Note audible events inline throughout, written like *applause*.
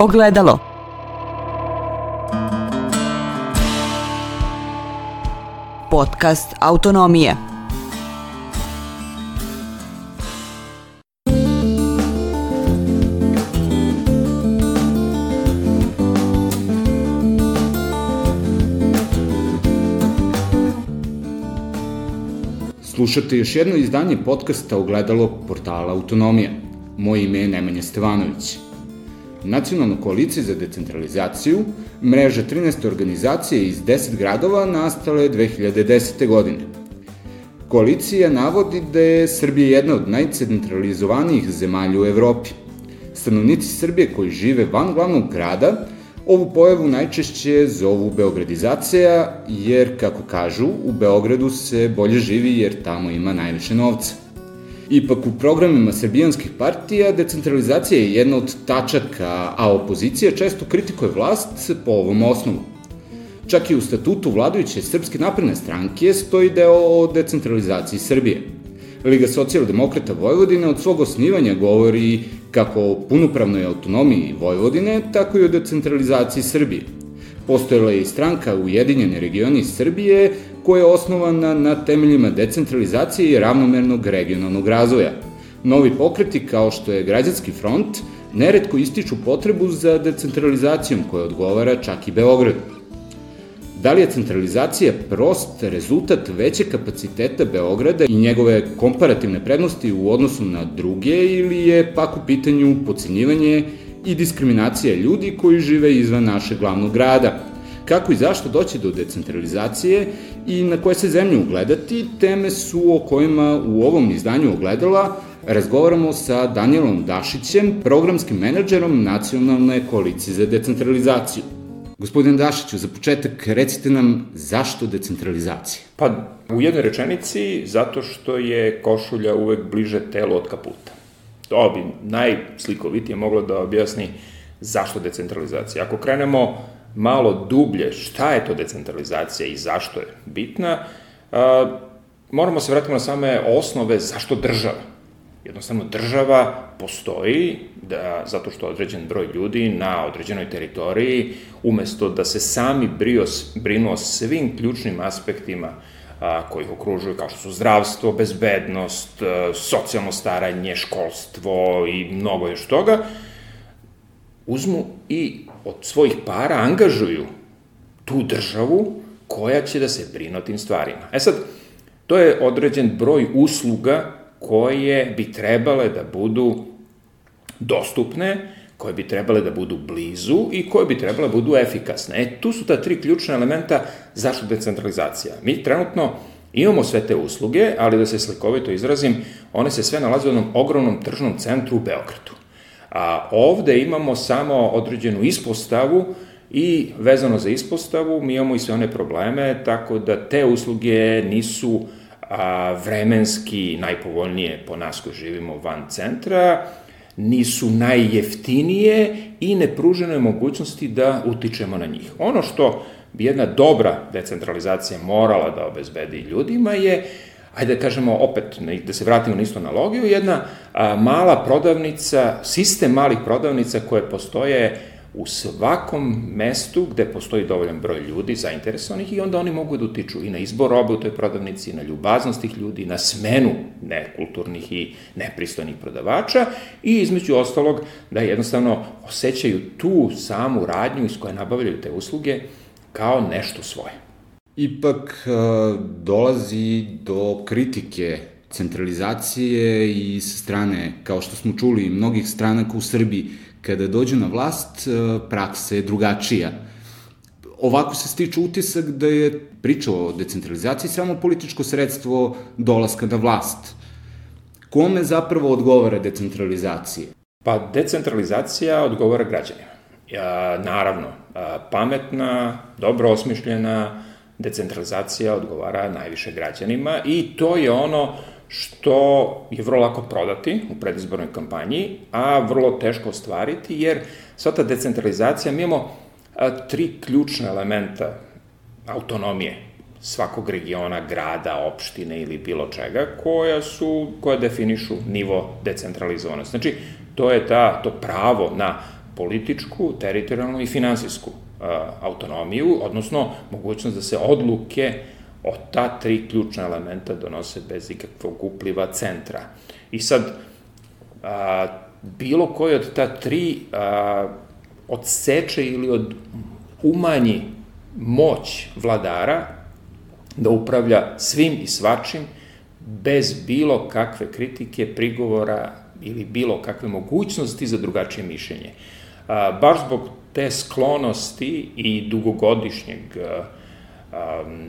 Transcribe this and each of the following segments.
Ogledalo. Podcast Autonomije. Slušate još jedno izdanje podcasta Ogledalo portala Autonomija. Moje ime je Nemanja Stevanović. Nacionalna koalicija za decentralizaciju, mreža 13 organizacije iz 10 gradova nastale 2010. godine. Koalicija navodi da je Srbija jedna od najcentralizovanijih zemalja u Evropi. Stanovnici Srbije koji žive van glavnog grada Ovu pojavu najčešće zovu beogradizacija, jer, kako kažu, u Beogradu se bolje živi jer tamo ima najviše novca. Ipak u programima srbijanskih partija decentralizacija je jedna od tačaka, a opozicija često kritikuje vlast po ovom osnovu. Čak i u statutu vladajuće Srpske napredne stranke stoji deo o decentralizaciji Srbije. Liga socijaldemokrata Vojvodine od svog osnivanja govori kako o punopravnoj autonomiji Vojvodine, tako i o decentralizaciji Srbije. Postojala je i stranka Ujedinjene regioni Srbije koja je osnovana na temeljima decentralizacije i ravnomernog regionalnog razvoja. Novi pokreti kao što je Građanski front neretko ističu potrebu za decentralizacijom koja odgovara čak i Beogradu. Da li je centralizacija prost rezultat veće kapaciteta Beograda i njegove komparativne prednosti u odnosu na druge ili je pak u pitanju pocenjivanje i diskriminacija ljudi koji žive izvan našeg glavnog grada? Kako i zašto doći do decentralizacije i na koje se zemlje ugledati, teme su o kojima u ovom izdanju ogledala razgovaramo sa Danielom Dašićem, programskim menadžerom Nacionalne koalicije za decentralizaciju. Gospodin Dašiću, za početak recite nam zašto decentralizacija? Pa u jednoj rečenici zato što je košulja uvek bliže telu od kaputa. To bi najslikovitije moglo da objasni zašto decentralizacija. Ako krenemo malo dublje šta je to decentralizacija i zašto je bitna, a, moramo se vratiti na same osnove zašto država. Jednostavno, država postoji da, zato što određen broj ljudi na određenoj teritoriji, umesto da se sami brio, brinu o svim ključnim aspektima a, koji ih okružuju, kao što su zdravstvo, bezbednost, a, socijalno staranje, školstvo i mnogo još toga, uzmu i od svojih para angažuju tu državu koja će da se brine o tim stvarima. E sad, to je određen broj usluga koje bi trebale da budu dostupne, koje bi trebale da budu blizu i koje bi trebale da budu efikasne. E, tu su ta tri ključna elementa zašto decentralizacija. Mi trenutno imamo sve te usluge, ali da se slikovito izrazim, one se sve nalaze u jednom ogromnom tržnom centru u Beogradu. A ovde imamo samo određenu ispostavu i vezano za ispostavu mi imamo i sve one probleme, tako da te usluge nisu a, vremenski najpovoljnije po nas koji živimo van centra, nisu najjeftinije i ne pružene mogućnosti da utičemo na njih. Ono što bi jedna dobra decentralizacija morala da obezbedi ljudima je, ajde da kažemo opet, da se vratimo na istu analogiju, jedna a, mala prodavnica, sistem malih prodavnica koje postoje u svakom mestu gde postoji dovoljan broj ljudi zainteresovanih i onda oni mogu da utiču i na izbor robe u toj prodavnici, na ljubaznost tih ljudi, na smenu nekulturnih i nepristojnih prodavača i između ostalog da jednostavno osjećaju tu samu radnju iz koje nabavljaju te usluge kao nešto svoje. Ipak dolazi do kritike centralizacije i sa strane, kao što smo čuli, mnogih stranaka u Srbiji kada dođu na vlast, e, praksa je drugačija. Ovako se stiče utisak da je priča o decentralizaciji samo političko sredstvo dolaska na vlast. Kome zapravo odgovara decentralizacija? Pa decentralizacija odgovara građanima. Ja, naravno, pametna, dobro osmišljena decentralizacija odgovara najviše građanima i to je ono što je vrlo lako prodati u predizbornoj kampanji, a vrlo teško ostvariti, jer sva ta decentralizacija, mi imamo tri ključna elementa autonomije svakog regiona, grada, opštine ili bilo čega, koja su, koja definišu nivo decentralizovanosti. Znači, to je ta, to pravo na političku, teritorijalnu i finansijsku autonomiju, odnosno mogućnost da se odluke o ta tri ključna elementa donose bez ikakvog upliva centra. I sad, a, bilo koji od ta tri a, odseče ili od umanji moć vladara da upravlja svim i svačim bez bilo kakve kritike, prigovora ili bilo kakve mogućnosti za drugačije mišljenje. A, baš zbog te sklonosti i dugogodišnjeg a,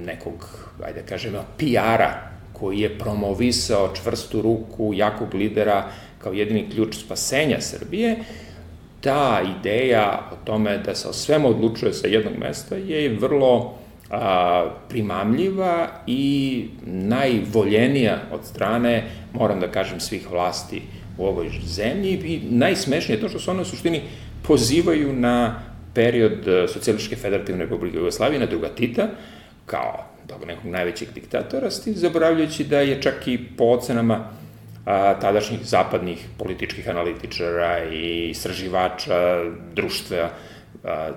nekog, ajde da kažemo, PR-a koji je promovisao čvrstu ruku jakog lidera kao jedini ključ spasenja Srbije, ta ideja o tome da se o svemu odlučuje sa jednog mesta je vrlo a, primamljiva i najvoljenija od strane, moram da kažem, svih vlasti u ovoj zemlji. I najsmešnije je to što se one u suštini pozivaju na period e, Socijalističke federativne republike Jugoslavije, na druga Tita, kao tog nekog najvećeg diktatora, s tim zaboravljajući da je čak i po ocenama a, tadašnjih zapadnih političkih analitičara i istraživača društva a,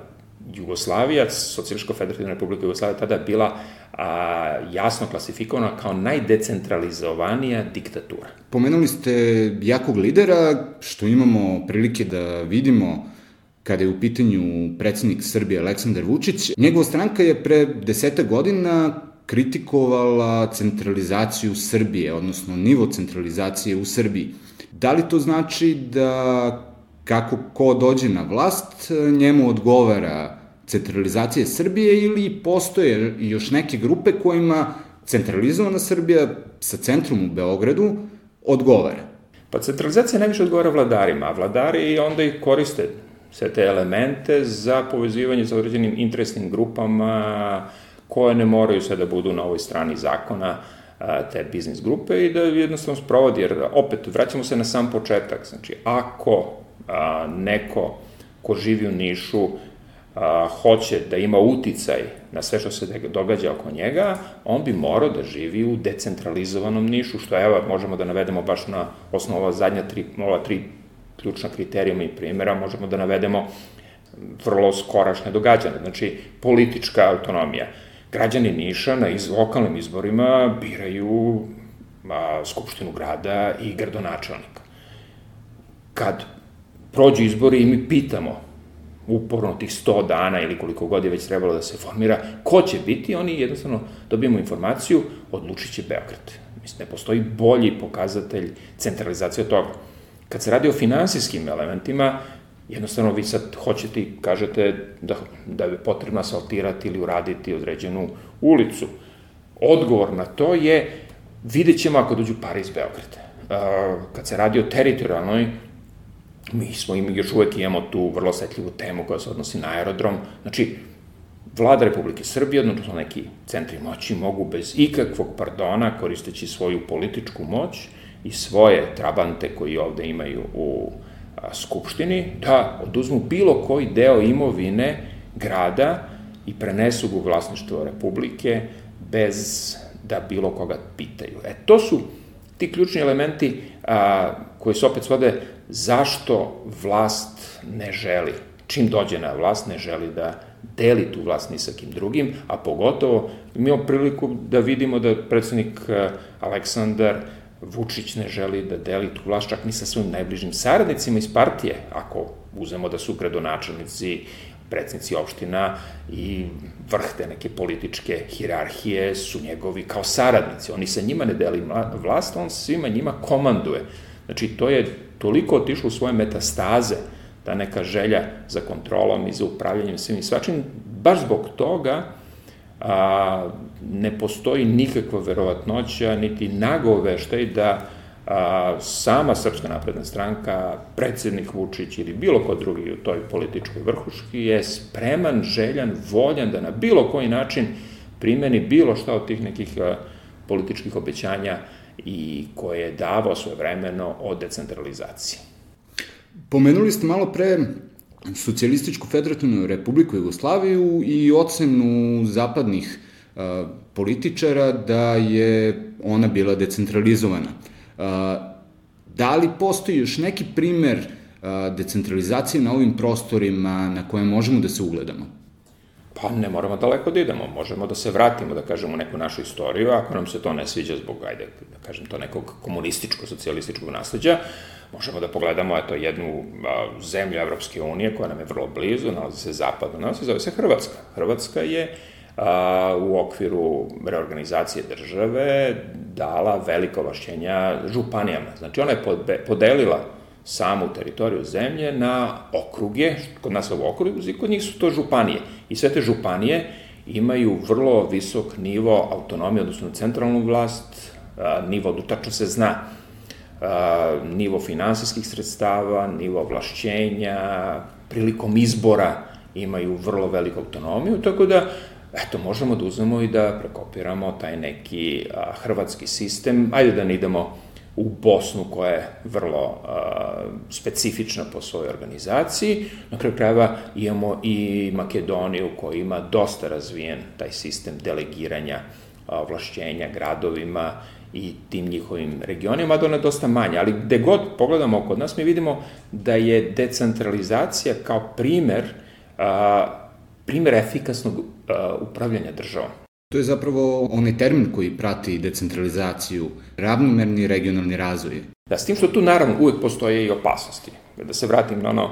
Jugoslavija, Socijalistička federativna republika Jugoslavija, tada bila a, jasno klasifikovana kao najdecentralizovanija diktatura. Pomenuli ste jakog lidera, što imamo prilike da vidimo kada je u pitanju predsednik Srbije Aleksandar Vučić. Njegova stranka je pre deseta godina kritikovala centralizaciju Srbije, odnosno nivo centralizacije u Srbiji. Da li to znači da kako ko dođe na vlast, njemu odgovara centralizacija Srbije ili postoje još neke grupe kojima centralizovana Srbija sa centrum u Beogradu odgovara? Pa centralizacija najviše odgovara vladarima, a vladari onda ih koriste sve te elemente za povezivanje sa određenim interesnim grupama koje ne moraju sve da budu na ovoj strani zakona te biznis grupe i da jednostavno sprovodi, jer opet vraćamo se na sam početak, znači ako neko ko živi u Nišu a, hoće da ima uticaj na sve što se događa oko njega, on bi morao da živi u decentralizovanom Nišu, što evo možemo da navedemo baš na osnovu ova zadnja tri, ova tri ključna kriterijuma i primjera, možemo da navedemo vrlo skorašnje događane, znači politička autonomija. Građani Niša na iz, lokalnim izborima biraju a, Skupštinu grada i gradonačelnika. Kad prođu izbori i mi pitamo uporno tih 100 dana ili koliko god je već trebalo da se formira, ko će biti, oni jednostavno dobijemo informaciju, odlučit će Beograd. Mislim, ne postoji bolji pokazatelj centralizacije od toga. Kad se radi o finansijskim elementima, jednostavno vi sad hoćete i kažete da, da je potrebno asfaltirati ili uraditi određenu ulicu. Odgovor na to je, vidjet ćemo ako dođu pare iz Beograda. Kad se radi o teritorijalnoj mi smo im, još uvek imamo tu vrlo osetljivu temu koja se odnosi na aerodrom. Znači, vlada Republike Srbije, odnosno neki centri moći, mogu bez ikakvog pardona, koristeći svoju političku moć i svoje trabante koji ovde imaju u Skupštini, da oduzmu bilo koji deo imovine grada i prenesu ga u vlasništvo Republike bez da bilo koga pitaju. E, to su ti ključni elementi a, koji se opet svode zašto vlast ne želi, čim dođe na vlast, ne želi da deli tu vlast ni sa kim drugim, a pogotovo imamo priliku da vidimo da predsednik Aleksandar Vučić ne želi da deli tu vlast čak ni sa svojim najbližim saradnicima iz partije, ako uzemo da su gradonačelnici, predsednici opština i vrh te neke političke hirarhije su njegovi kao saradnici. Oni sa njima ne deli vlast, on svima njima komanduje. Znači, to je toliko otišlo u svoje metastaze, ta neka želja za kontrolom i za upravljanjem svim i svačim, baš zbog toga a, ne postoji nikakva verovatnoća, niti nagoveštaj da a, sama Srpska napredna stranka, predsednik Vučić ili bilo ko drugi u toj političkoj vrhuški je spreman, željan, voljan da na bilo koji način primeni bilo šta od tih nekih a, političkih obećanja i koje je davao svoje vremeno o decentralizaciji. Pomenuli ste malo pre Socijalističku federativnu republiku Jugoslaviju i ocenu zapadnih uh, političara da je ona bila decentralizovana. Uh, da li postoji još neki primer uh, decentralizacije na ovim prostorima na koje možemo da se ugledamo? Pa ne moramo daleko da idemo, možemo da se vratimo, da kažemo, u neku našu istoriju, ako nam se to ne sviđa zbog, ajde, da kažem, to nekog komunističko-socijalističkog nasledđa, možemo da pogledamo, eto, jednu a, zemlju Evropske unije koja nam je vrlo blizu, nalazi se zapadno, nalazi zove se Hrvatska. Hrvatska je a, u okviru reorganizacije države dala velika ovašćenja županijama. Znači, ona je podelila samu teritoriju zemlje na okruge, kod nas ovo okruge, kod njih su to županije. I sve te županije imaju vrlo visok nivo autonomije, odnosno centralnu vlast, nivo, tačno se zna, nivo finansijskih sredstava, nivo ovlašćenja, prilikom izbora imaju vrlo veliku autonomiju, tako da eto, možemo da uzmemo i da prekopiramo taj neki a, hrvatski sistem, ajde da ne idemo u Bosnu koja je vrlo a, specifična po svojoj organizaciji. Na kraju krajeva imamo i Makedoniju koja ima dosta razvijen taj sistem delegiranja ovlašćenja gradovima i tim njihovim regionima, da ona je dosta manja, ali gde god pogledamo kod nas mi vidimo da je decentralizacija kao primer, a, primer efikasnog a, upravljanja državom. To je zapravo onaj termin koji prati decentralizaciju, ravnomerni regionalni razvoj. Da, s tim što tu naravno uvek postoje i opasnosti. Da se vratim na ono,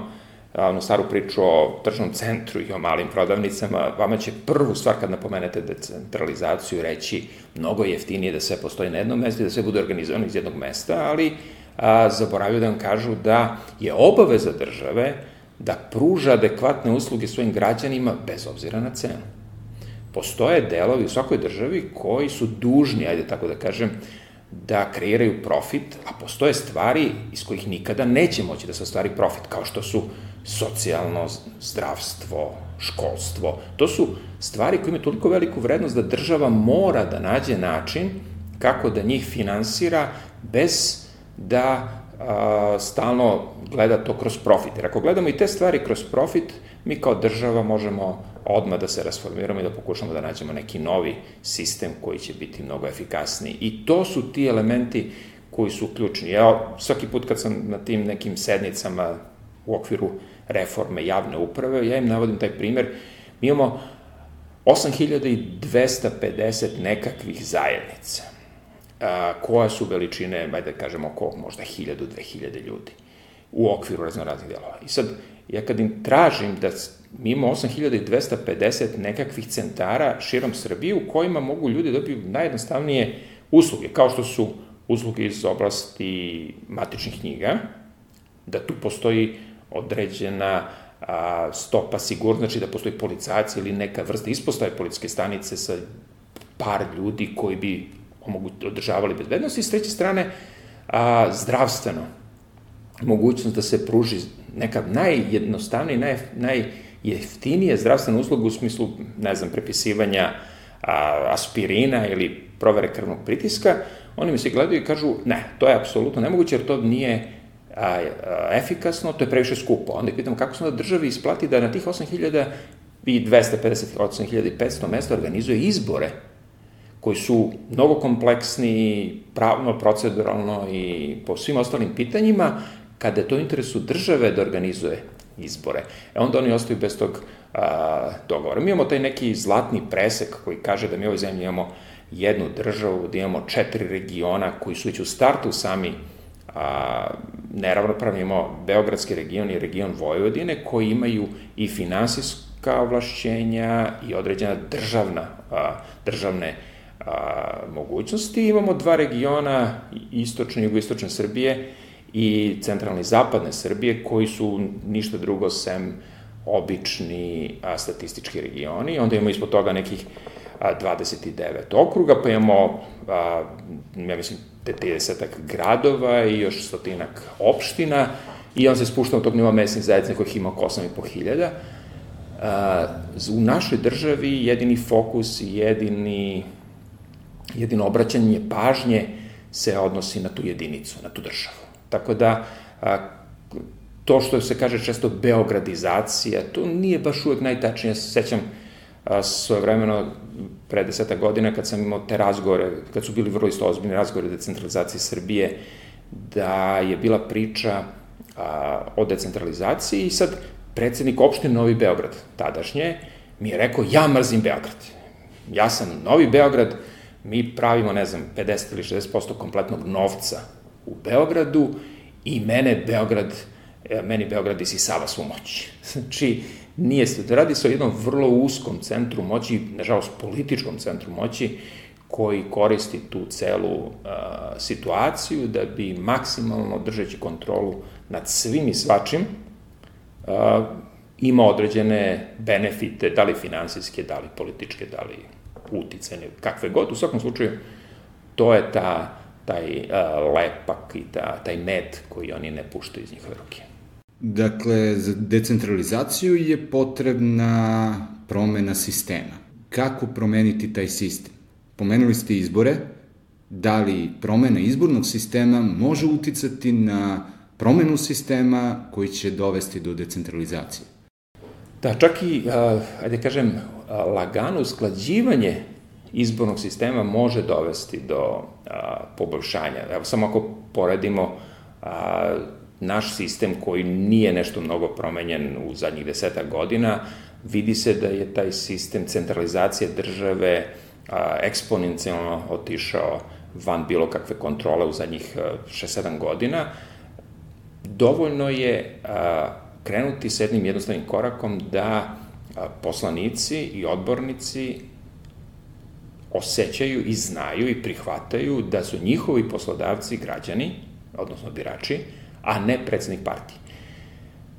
ono staru priču o tržnom centru i o malim prodavnicama, vama će prvu stvar kad napomenete decentralizaciju reći mnogo jeftinije da sve postoji na jednom mestu i da sve bude organizovano iz jednog mesta, ali a, zaboravio da vam kažu da je obaveza države da pruža adekvatne usluge svojim građanima bez obzira na cenu postoje delovi u svakoj državi koji su dužni, ajde tako da kažem, da kreiraju profit, a postoje stvari iz kojih nikada neće moći da se ostvari profit, kao što su socijalno zdravstvo, školstvo. To su stvari koje imaju toliko veliku vrednost da država mora da nađe način kako da njih finansira bez da a, stalno gleda to kroz profit. Jer ako gledamo i te stvari kroz profit, mi kao država možemo odmah da se rasformiramo i da pokušamo da nađemo neki novi sistem koji će biti mnogo efikasniji. I to su ti elementi koji su ključni. Ja svaki put kad sam na tim nekim sednicama u okviru reforme javne uprave, ja im navodim taj primer. Mi imamo 8250 nekakvih zajednica a, koja su veličine, ajde da kažemo, oko možda 1000-2000 ljudi u okviru raznoraznih delova. I sad, ja kad im tražim da mi imamo 8250 nekakvih centara širom Srbije u kojima mogu ljudi da dobiju najjednostavnije usluge, kao što su usluge iz oblasti matičnih knjiga, da tu postoji određena a, stopa sigurno, znači da postoji policajac ili neka vrsta ispostave policijske stanice sa par ljudi koji bi održavali bezbednost i s treće strane a, zdravstveno mogućnost da se pruži neka najjednostavnija naj, najjeftinija zdravstvena usluga u smislu, ne znam, prepisivanja a, aspirina ili provere krvnog pritiska, oni mi se gledaju i kažu, ne, to je apsolutno nemoguće jer to nije a, a, efikasno, to je previše skupo. Onda pitamo kako smo da državi isplati da na tih 8000 i 250, 8500 mesta organizuje izbore koji su mnogo kompleksni pravno, proceduralno i po svim ostalim pitanjima, kada je to interesu države da organizuje izbore. E onda oni ostaju bez tog a, dogovora. Mi imamo taj neki zlatni presek koji kaže da mi u ovoj zemlji imamo jednu državu, da imamo četiri regiona koji su već u startu sami a, neravnopravni, imamo Beogradski region i region Vojvodine koji imaju i finansijska ovlašćenja i određena državna, a, državne a, mogućnosti. Imamo dva regiona, istočne i jugoistočne Srbije, i centralne zapadne Srbije, koji su ništa drugo sem obični a, statistički regioni. Onda imamo ispod toga nekih a, 29 okruga, pa imamo, a, ja mislim, 50 gradova i još stotinak opština i on se spušta od tog nivoa mesnih zajednica kojih ima oko 8,5 hiljada. U našoj državi jedini fokus i jedini, jedino obraćanje pažnje se odnosi na tu jedinicu, na tu državu. Tako da, a, to što se kaže često beogradizacija, to nije baš uvek najtačnije. Ja se sećam svoje vremeno pre deseta godina kad sam imao te razgovore, kad su bili vrlo isto ozbiljni razgovore o decentralizaciji Srbije, da je bila priča a, o decentralizaciji i sad predsednik opštine Novi Beograd, tadašnje, mi je rekao, ja mrzim Beograd. Ja sam Novi Beograd, mi pravimo, ne znam, 50 ili 60% kompletnog novca u Beogradu i mene Beograd, e, meni Beograd isisava svu moć. *laughs* Znači, nije se, radi se o jednom vrlo uskom centru moći, nažalost političkom centru moći, koji koristi tu celu uh, situaciju da bi maksimalno držeći kontrolu nad svim i svačim uh, ima određene benefite, da li finansijske, da li političke, da li uticene, kakve god. U svakom slučaju, to je ta, taj uh, lepak i ta, taj med koji oni ne puštaju iz njihove ruke. Dakle, za decentralizaciju je potrebna promena sistema. Kako promeniti taj sistem? Pomenuli ste izbore, da li promena izbornog sistema može uticati na promenu sistema koji će dovesti do decentralizacije? Da, čak i, ajde kažem, lagano usklađivanje izbornog sistema može dovesti do a, poboljšanja. Evo, samo ako poredimo a, naš sistem koji nije nešto mnogo promenjen u zadnjih deseta godina, vidi se da je taj sistem centralizacije države a, eksponencijalno otišao van bilo kakve kontrole u zadnjih 6-7 godina. Dovoljno je a, krenuti s jednim jednostavnim korakom da poslanici i odbornici osjećaju i znaju i prihvataju da su njihovi poslodavci građani, odnosno birači, a ne predsednik partije.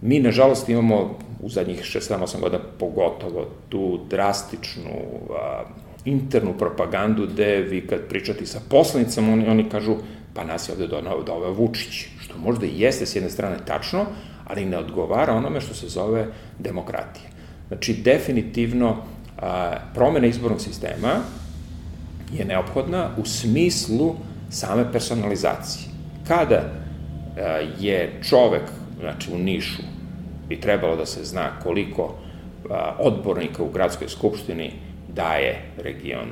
Mi, nažalost, imamo u zadnjih 6-8 godina pogotovo tu drastičnu a, internu propagandu gde vi kad pričate sa poslanicama, oni, oni kažu pa nas je ovde donao ove Vučić, što možda i jeste s jedne strane tačno, ali ne odgovara onome što se zove demokratija. Znači, definitivno, a, promena izbornog sistema je neophodna u smislu same personalizacije. Kada a, je čovek, znači u Nišu, bi trebalo da se zna koliko a, odbornika u gradskoj skupštini daje region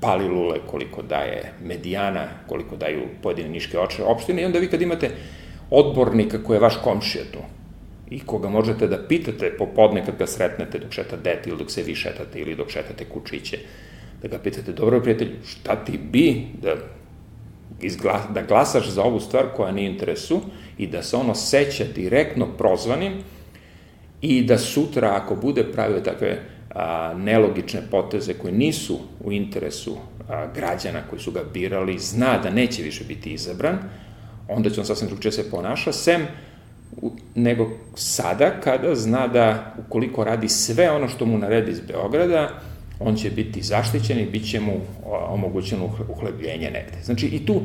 Palilule, koliko daje Medijana, koliko daju pojedine niške opštine i onda vi kad imate odbornika koji je vaš komšija tu, i koga možete da pitate popodne kad ga sretnete dok šeta dete ili dok se vi šetate ili dok šetate kučiće, da ga pitate, dobro prijatelju, šta ti bi da, izgla, da glasaš za ovu stvar koja nije interesu i da se ono seća direktno prozvanim i da sutra ako bude pravio takve a, nelogične poteze koje nisu u interesu a, građana koji su ga birali, zna da neće više biti izabran, onda će on sasvim drugčije se ponaša, sem nego sada kada zna da ukoliko radi sve ono što mu naredi iz Beograda, on će biti zaštićen i bit će mu omogućeno uhlebljenje negde. Znači i tu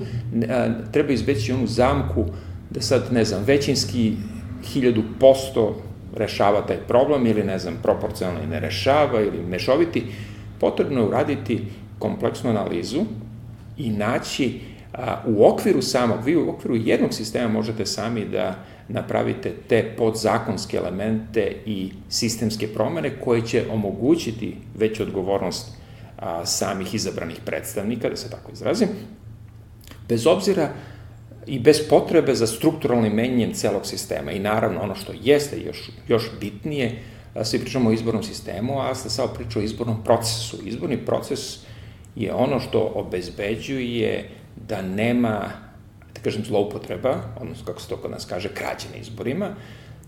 treba izbeći onu zamku da sad, ne znam, većinski hiljadu posto rešava taj problem ili, ne znam, proporcionalno ne rešava ili mešoviti, potrebno je uraditi kompleksnu analizu i naći a, u okviru samog, vi u okviru jednog sistema možete sami da napravite te podzakonske elemente i sistemske promene koje će omogućiti veću odgovornost a, samih izabranih predstavnika, da se tako izrazim, bez obzira i bez potrebe za strukturalnim menjanjem celog sistema. I naravno, ono što jeste još, još bitnije, svi pričamo o izbornom sistemu, a ste samo pričao o izbornom procesu. Izborni proces je ono što obezbeđuje da nema da kažem, zloupotreba, odnosno kako se to kod nas kaže, krađe na izborima.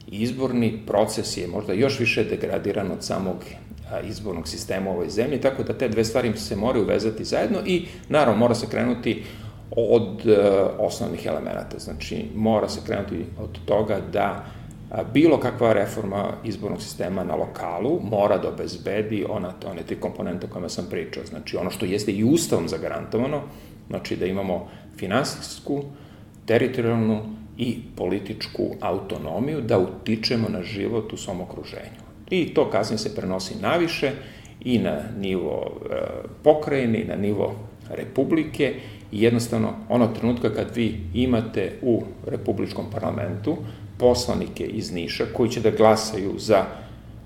Izborni proces je možda još više degradiran od samog izbornog sistema u ovoj zemlji, tako da te dve stvari se moraju vezati zajedno i naravno mora se krenuti od uh, osnovnih elemenata. Znači, mora se krenuti od toga da bilo kakva reforma izbornog sistema na lokalu mora da obezbedi ona, one tri komponente o kojima sam pričao. Znači, ono što jeste i ustavom zagarantovano, znači da imamo finansijsku, teritorijalnu i političku autonomiju da utičemo na život u svom okruženju. I to kasnije se prenosi naviše i na nivo e, pokrajine i na nivo republike i jednostavno ono trenutka kad vi imate u republičkom parlamentu poslanike iz Niša koji će da glasaju za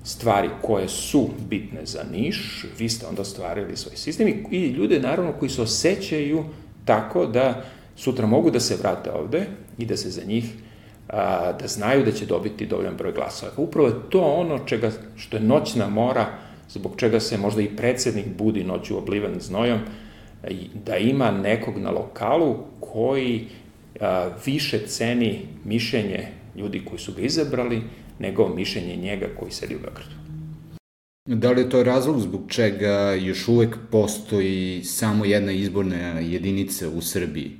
stvari koje su bitne za Niš, vi ste onda stvarili svoj sistem i ljude naravno koji se osjećaju tako da sutra mogu da se vrate ovde i da se za njih a, da znaju da će dobiti dovoljan broj glasova. Upravo je to ono čega, što je noćna mora, zbog čega se možda i predsednik budi noću obliven znojom, da ima nekog na lokalu koji a, više ceni mišljenje ljudi koji su ga izabrali, nego mišljenje njega koji sedi u Beogradu. Da li je to razlog zbog čega još uvek postoji samo jedna izborna jedinica u Srbiji?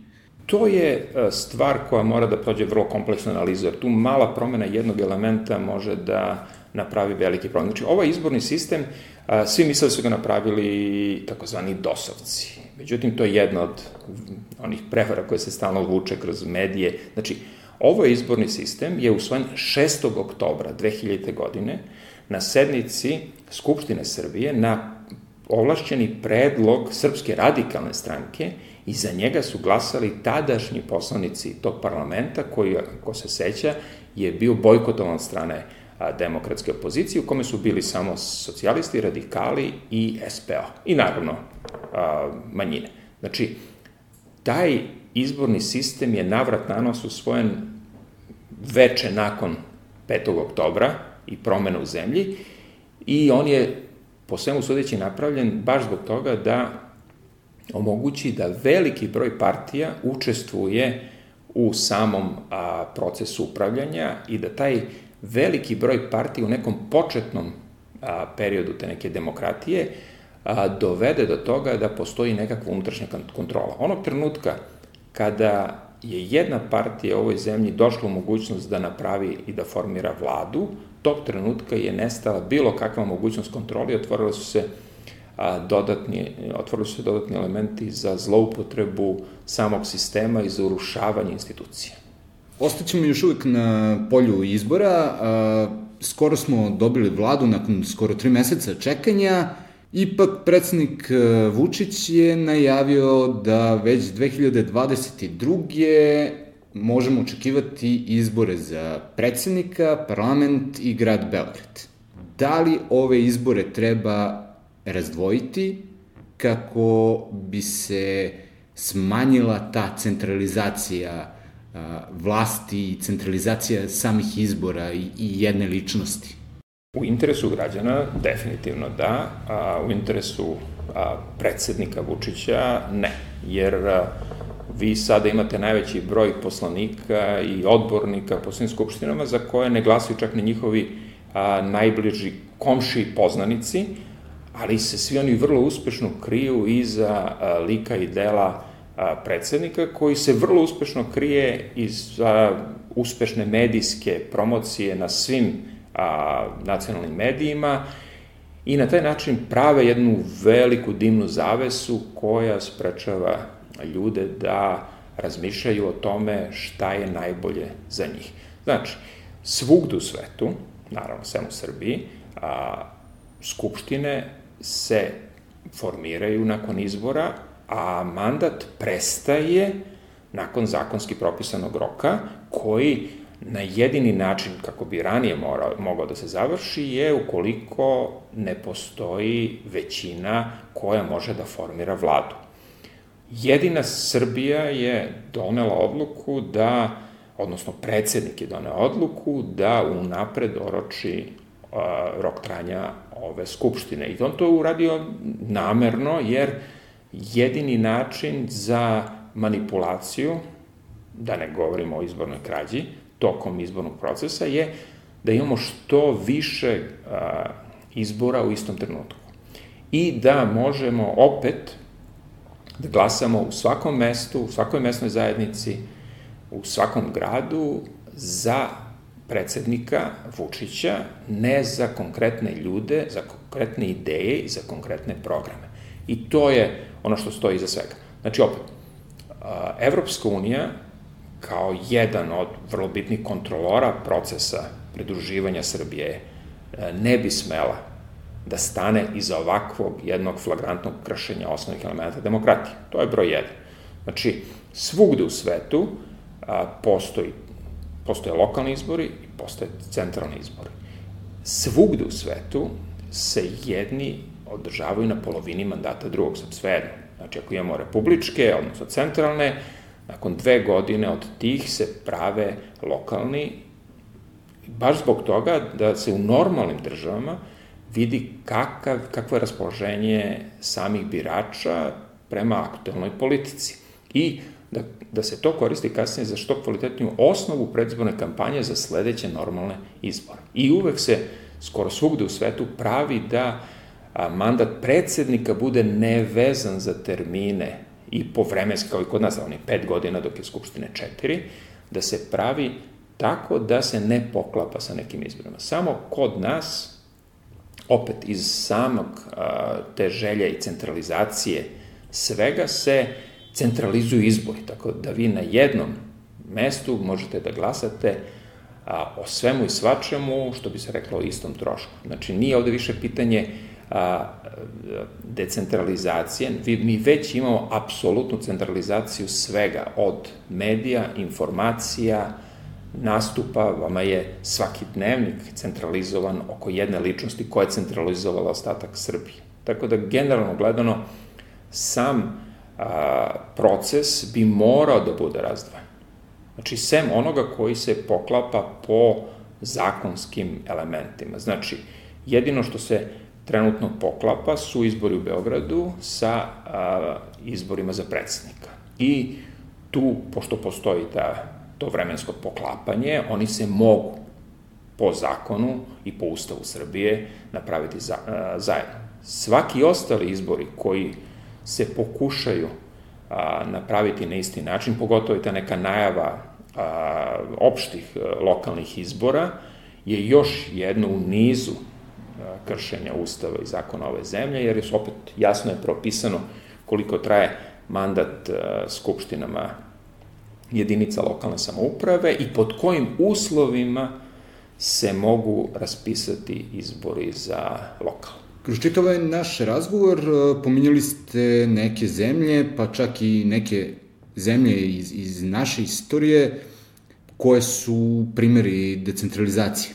To je e, stvar koja mora da prođe vrlo kompleksnu analizu, jer tu mala promena jednog elementa može da napravi veliki problem. Znači, ovaj izborni sistem, svi misle da su ga napravili takozvani dosovci. Međutim, to je jedna od onih prevara koje se stalno vuče kroz medije. Znači, ovo izborni sistem je usvojen 6. oktobra 2000. godine na sednici Skupštine Srbije na ovlašćeni predlog Srpske radikalne stranke i za njega su glasali tadašnji poslanici tog parlamenta koji, ko se seća, je bio bojkotovan strane demokratske opozicije u kome su bili samo socijalisti, radikali i SPO. I naravno manjine. Znači, taj izborni sistem je navrat na nos usvojen veče nakon 5. oktobra i promena u zemlji i on je po svemu sudeći napravljen baš zbog toga da omogući da veliki broj partija učestvuje u samom a, procesu upravljanja i da taj veliki broj partija u nekom početnom a, periodu te neke demokratije a, dovede do toga da postoji nekakva unutrašnja kontrola. Onog trenutka kada je jedna partija u ovoj zemlji došla u mogućnost da napravi i da formira vladu, tog trenutka je nestala bilo kakva mogućnost kontrole otvorili su se a, dodatni, otvorili su se dodatni elementi za zloupotrebu samog sistema i za urušavanje institucija. Ostaćemo još uvek na polju izbora. A, skoro smo dobili vladu nakon skoro tri meseca čekanja. Ipak predsednik Vučić je najavio da već 2022 možemo očekivati izbore za predsednika, parlament i grad Beograd. Da li ove izbore treba razdvojiti kako bi se smanjila ta centralizacija vlasti i centralizacija samih izbora i, jedne ličnosti? U interesu građana definitivno da, a u interesu predsednika Vučića ne, jer a, vi sada imate najveći broj poslanika i odbornika po svim skupštinama za koje ne glasaju čak ni njihovi a, najbliži komši i poznanici, ali se svi oni vrlo uspešno kriju iza a, lika i dela a, predsednika, koji se vrlo uspešno krije iza uspešne medijske promocije na svim a, nacionalnim medijima i na taj način prave jednu veliku dimnu zavesu koja sprečava ljude da razmišljaju o tome šta je najbolje za njih. Znači, svugde u svetu, naravno sem u Srbiji, a, skupštine se formiraju nakon izbora, a mandat prestaje nakon zakonski propisanog roka, koji na jedini način kako bi ranije morao, mogao da se završi je ukoliko ne postoji većina koja može da formira vladu. Jedina Srbija je donela odluku da, odnosno predsednik je doneo odluku da unapred oroči rok tranja ove skupštine. I on to uradio namerno, jer jedini način za manipulaciju, da ne govorimo o izbornoj krađi, tokom izbornog procesa je da imamo što više izbora u istom trenutku. I da možemo opet da glasamo u svakom mestu, u svakoj mesnoj zajednici, u svakom gradu za predsednika Vučića, ne za konkretne ljude, za konkretne ideje i za konkretne programe. I to je ono što stoji iza svega. Znači, opet, Evropska unija kao jedan od vrlo bitnih kontrolora procesa pridruživanja Srbije e, ne bi smela da stane iza ovakvog jednog flagrantnog kršenja osnovnih elementa demokratije. To je broj jedan. Znači, svugde u svetu a, postoji, postoje lokalni izbori i postoje centralni izbori. Svugde u svetu se jedni održavaju na polovini mandata drugog, sad sve jedno. Znači, ako imamo republičke, odnosno centralne, nakon dve godine od tih se prave lokalni, baš zbog toga da se u normalnim državama vidi kakav, kakvo je raspoloženje samih birača prema aktuelnoj politici. I da, da se to koristi kasnije za što kvalitetniju osnovu predzborne kampanje za sledeće normalne izbore. I uvek se skoro svugde u svetu pravi da a, mandat predsednika bude nevezan za termine i po vremenski, kao i kod nas, oni pet godina dok je Skupštine četiri, da se pravi tako da se ne poklapa sa nekim izborima. Samo kod nas, opet iz samog a, te želje i centralizacije svega se centralizuju izbori, tako da vi na jednom mestu možete da glasate a, o svemu i svačemu, što bi se reklo o istom trošku. Znači, nije ovde više pitanje a, decentralizacije, vi, mi već imamo apsolutnu centralizaciju svega, od medija, informacija, nastupa, vama je svaki dnevnik centralizovan oko jedne ličnosti koja je centralizovala ostatak Srbije. Tako da, generalno gledano, sam a, proces bi morao da bude razdvojen. Znači, sem onoga koji se poklapa po zakonskim elementima. Znači, jedino što se trenutno poklapa su izbori u Beogradu sa a, izborima za predsednika. I tu, pošto postoji ta, to vremensko poklapanje, oni se mogu po zakonu i po ustavu Srbije napraviti za, a, zajedno. Svaki ostali izbori koji se pokušaju a, napraviti na isti način, pogotovo je ta neka najava a, opštih a, lokalnih izbora, je još jedno u nizu kršenja Ustava i zakona ove zemlje, jer je opet jasno je propisano koliko traje mandat skupštinama jedinica lokalne samouprave i pod kojim uslovima se mogu raspisati izbori za lokal. Kroz čitav ovaj naš razgovor pominjali ste neke zemlje, pa čak i neke zemlje iz, iz naše istorije koje su primjeri decentralizacije.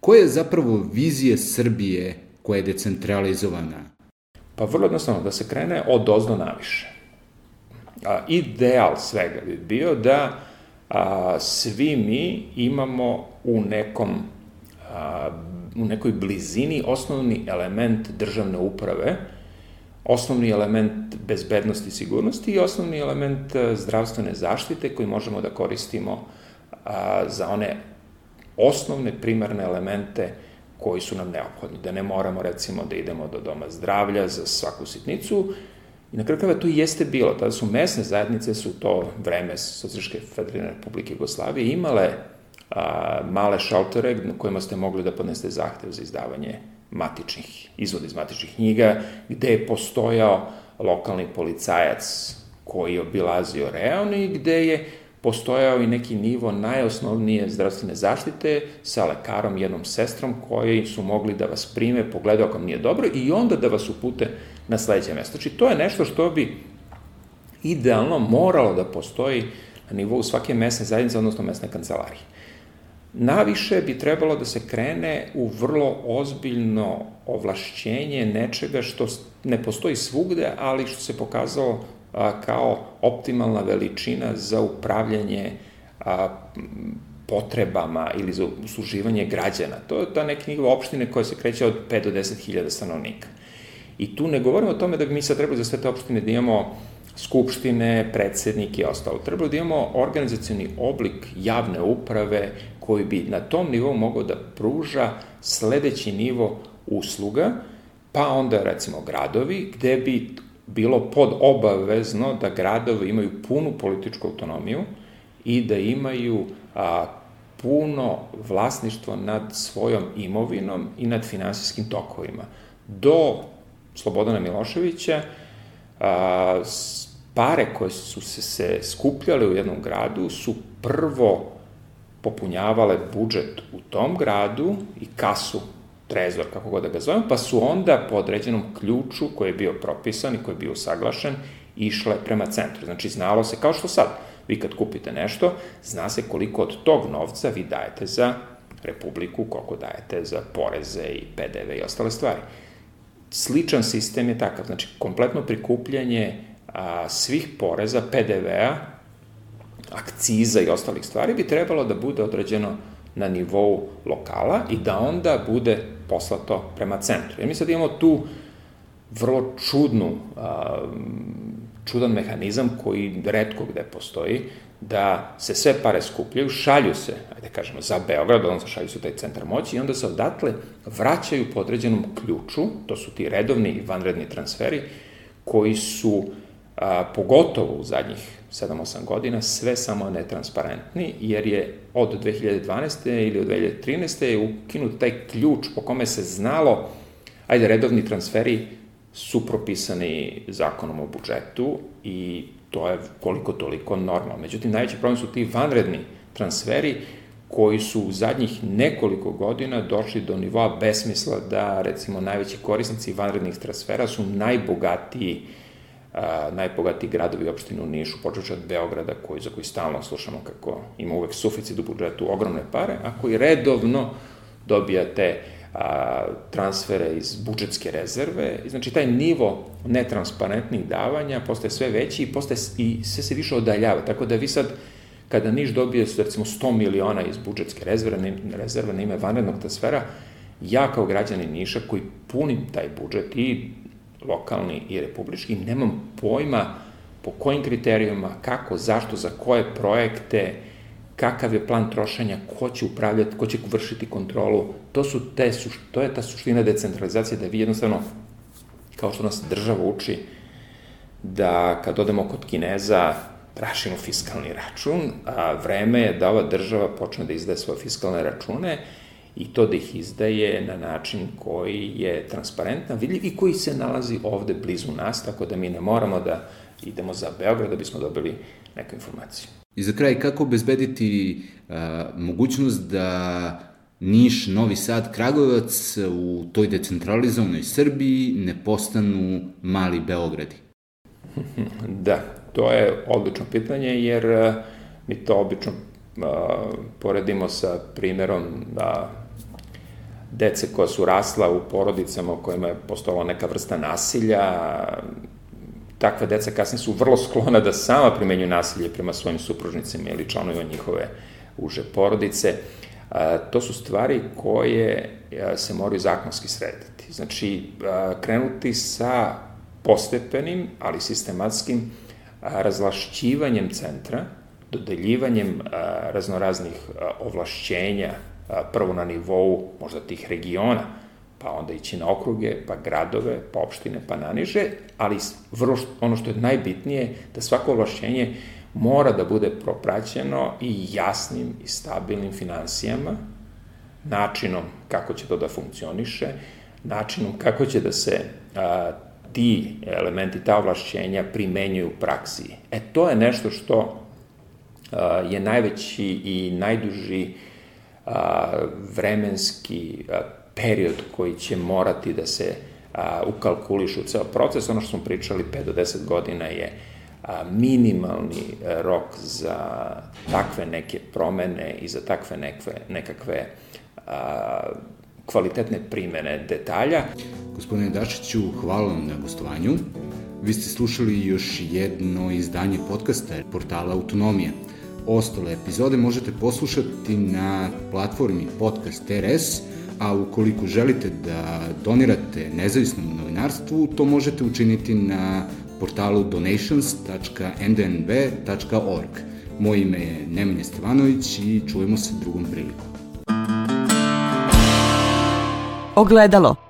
Koja je zapravo vizija Srbije koja je decentralizovana? Pa vrlo jednostavno, da se krene od ozdo naviše. A, ideal svega bi bio da a, svi mi imamo u nekom a, u nekoj blizini osnovni element državne uprave, osnovni element bezbednosti i sigurnosti i osnovni element zdravstvene zaštite koji možemo da koristimo a, za one osnovne primarne elemente koji su nam neophodni, da ne moramo recimo da idemo do doma zdravlja za svaku sitnicu i na kraju krava to jeste bilo, tada su mesne zajednice su to vreme Socialističke federalne republike Jugoslavije imale a, male šaltere na kojima ste mogli da podneste zahtev za izdavanje matičnih, izvoda iz matičnih knjiga, gde je postojao lokalni policajac koji je obilazio reon i gde je postojao i neki nivo najosnovnije zdravstvene zaštite sa lekarom, jednom sestrom koji su mogli da vas prime, pogledaju ako nije dobro i onda da vas upute na sledeće mesto. Znači, to je nešto što bi idealno moralo da postoji na nivou svake mesne zajednice, odnosno mesne kancelarije. Naviše bi trebalo da se krene u vrlo ozbiljno ovlašćenje nečega što ne postoji svugde, ali što se pokazalo kao optimalna veličina za upravljanje potrebama ili za usluživanje građana. To je ta neka nivo opštine koja se kreće od 5 do 10 hiljada stanovnika. I tu ne govorimo o tome da bi mi sad trebali za sve te opštine da imamo skupštine, predsednike i ostalo. Trebalo da imamo organizacioni oblik javne uprave koji bi na tom nivou mogao da pruža sledeći nivo usluga, pa onda recimo gradovi, gde bi bilo pod obavezno da gradovi imaju punu političku autonomiju i da imaju a, puno vlasništvo nad svojom imovinom i nad finansijskim tokovima. Do Slobodana Miloševića a, pare koje su se, se skupljale u jednom gradu su prvo popunjavale budžet u tom gradu i kasu trezor, kako god da ga zovem, pa su onda po određenom ključu koji je bio propisan i koji je bio usaglašen, išle prema centru. Znači, znalo se, kao što sad, vi kad kupite nešto, zna se koliko od tog novca vi dajete za republiku, koliko dajete za poreze i PDV i ostale stvari. Sličan sistem je takav, znači kompletno prikupljanje a, svih poreza, PDV-a, akciza i ostalih stvari bi trebalo da bude određeno na nivou lokala i da onda bude poslato prema centru. Jer mi sad imamo tu vrlo čudnu, čudan mehanizam koji redko gde postoji, da se sve pare skupljaju, šalju se, ajde kažemo, za Beograd, onda šalju se u taj centar moći i onda se odatle vraćaju po određenom ključu, to su ti redovni i vanredni transferi, koji su a, pogotovo u zadnjih 7-8 godina sve samo netransparentni, jer je od 2012. ili od 2013. je ukinut taj ključ po kome se znalo, ajde, redovni transferi su propisani zakonom o budžetu i to je koliko toliko normalno. Međutim, najveći problem su ti vanredni transferi koji su u zadnjih nekoliko godina došli do nivoa besmisla da, recimo, najveći korisnici vanrednih transfera su najbogatiji a, najbogatiji gradovi opštine u Nišu, počeći od Beograda, koji, za koji stalno slušamo kako ima uvek suficit u budžetu, ogromne pare, a koji redovno dobijate a, transfere iz budžetske rezerve. Znači, taj nivo netransparentnih davanja postaje sve veći i, postaje, i sve se više odaljava. Tako da vi sad, kada Niš dobije, recimo, 100 miliona iz budžetske rezerve, rezerve na ime vanrednog transfera, ja kao građanin Niša koji punim taj budžet i lokalni i republički, nemam pojma po kojim kriterijuma, kako, zašto, za koje projekte, kakav je plan trošenja, ko će upravljati, ko će vršiti kontrolu. To, su te, to je ta suština decentralizacije, da vi jednostavno, kao što nas država uči, da kad odemo kod Kineza, trašimo fiskalni račun, a vreme je da ova država počne da izdaje svoje fiskalne račune i to da ih izdaje na način koji je transparentan, vidljiv i koji se nalazi ovde blizu nas, tako da mi ne moramo da idemo za Beograd da bismo dobili neku informaciju. I za kraj, kako obezbediti a, mogućnost da Niš, Novi Sad, Kragujevac u toj decentralizovanoj Srbiji ne postanu mali Beogradi? *laughs* Da, to je odlično pitanje jer mi to obično a, poredimo sa primerom da dece koja su rasla u porodicama u kojima je postojala neka vrsta nasilja, takva deca kasnije su vrlo sklona da sama primenju nasilje prema svojim supružnicima ili članovima njihove uže porodice. To su stvari koje se moraju zakonski srediti. Znači, krenuti sa postepenim, ali sistematskim razlašćivanjem centra, dodeljivanjem raznoraznih ovlašćenja prvo na nivou možda tih regiona, pa onda ići na okruge, pa gradove, pa opštine, pa naniže, ali vrlo ono što je najbitnije, da svako ovlašćenje mora da bude propraćeno i jasnim i stabilnim financijama, načinom kako će to da funkcioniše, načinom kako će da se a, ti elementi, ta ovlašćenja primenjuju u praksi. E, to je nešto što a, je najveći i najduži a, vremenski a, period koji će morati da se a, ukalkulišu ceo proces. Ono što smo pričali, 5 do 10 godina je a, minimalni rok za takve neke promene i za takve nekve, nekakve a, kvalitetne primene detalja. Gospodine Dačiću, hvala vam na gostovanju. Vi ste slušali još jedno izdanje podcasta portala Autonomija. Ostale epizode možete poslušati na platformi Podcast RS, a ukoliko želite da donirate nezavisnom novinarstvu, to možete učiniti na portalu donations.ndnb.org. Moje ime je Nemanja Stevanović i čujemo se drugom prilikom. Ogledalo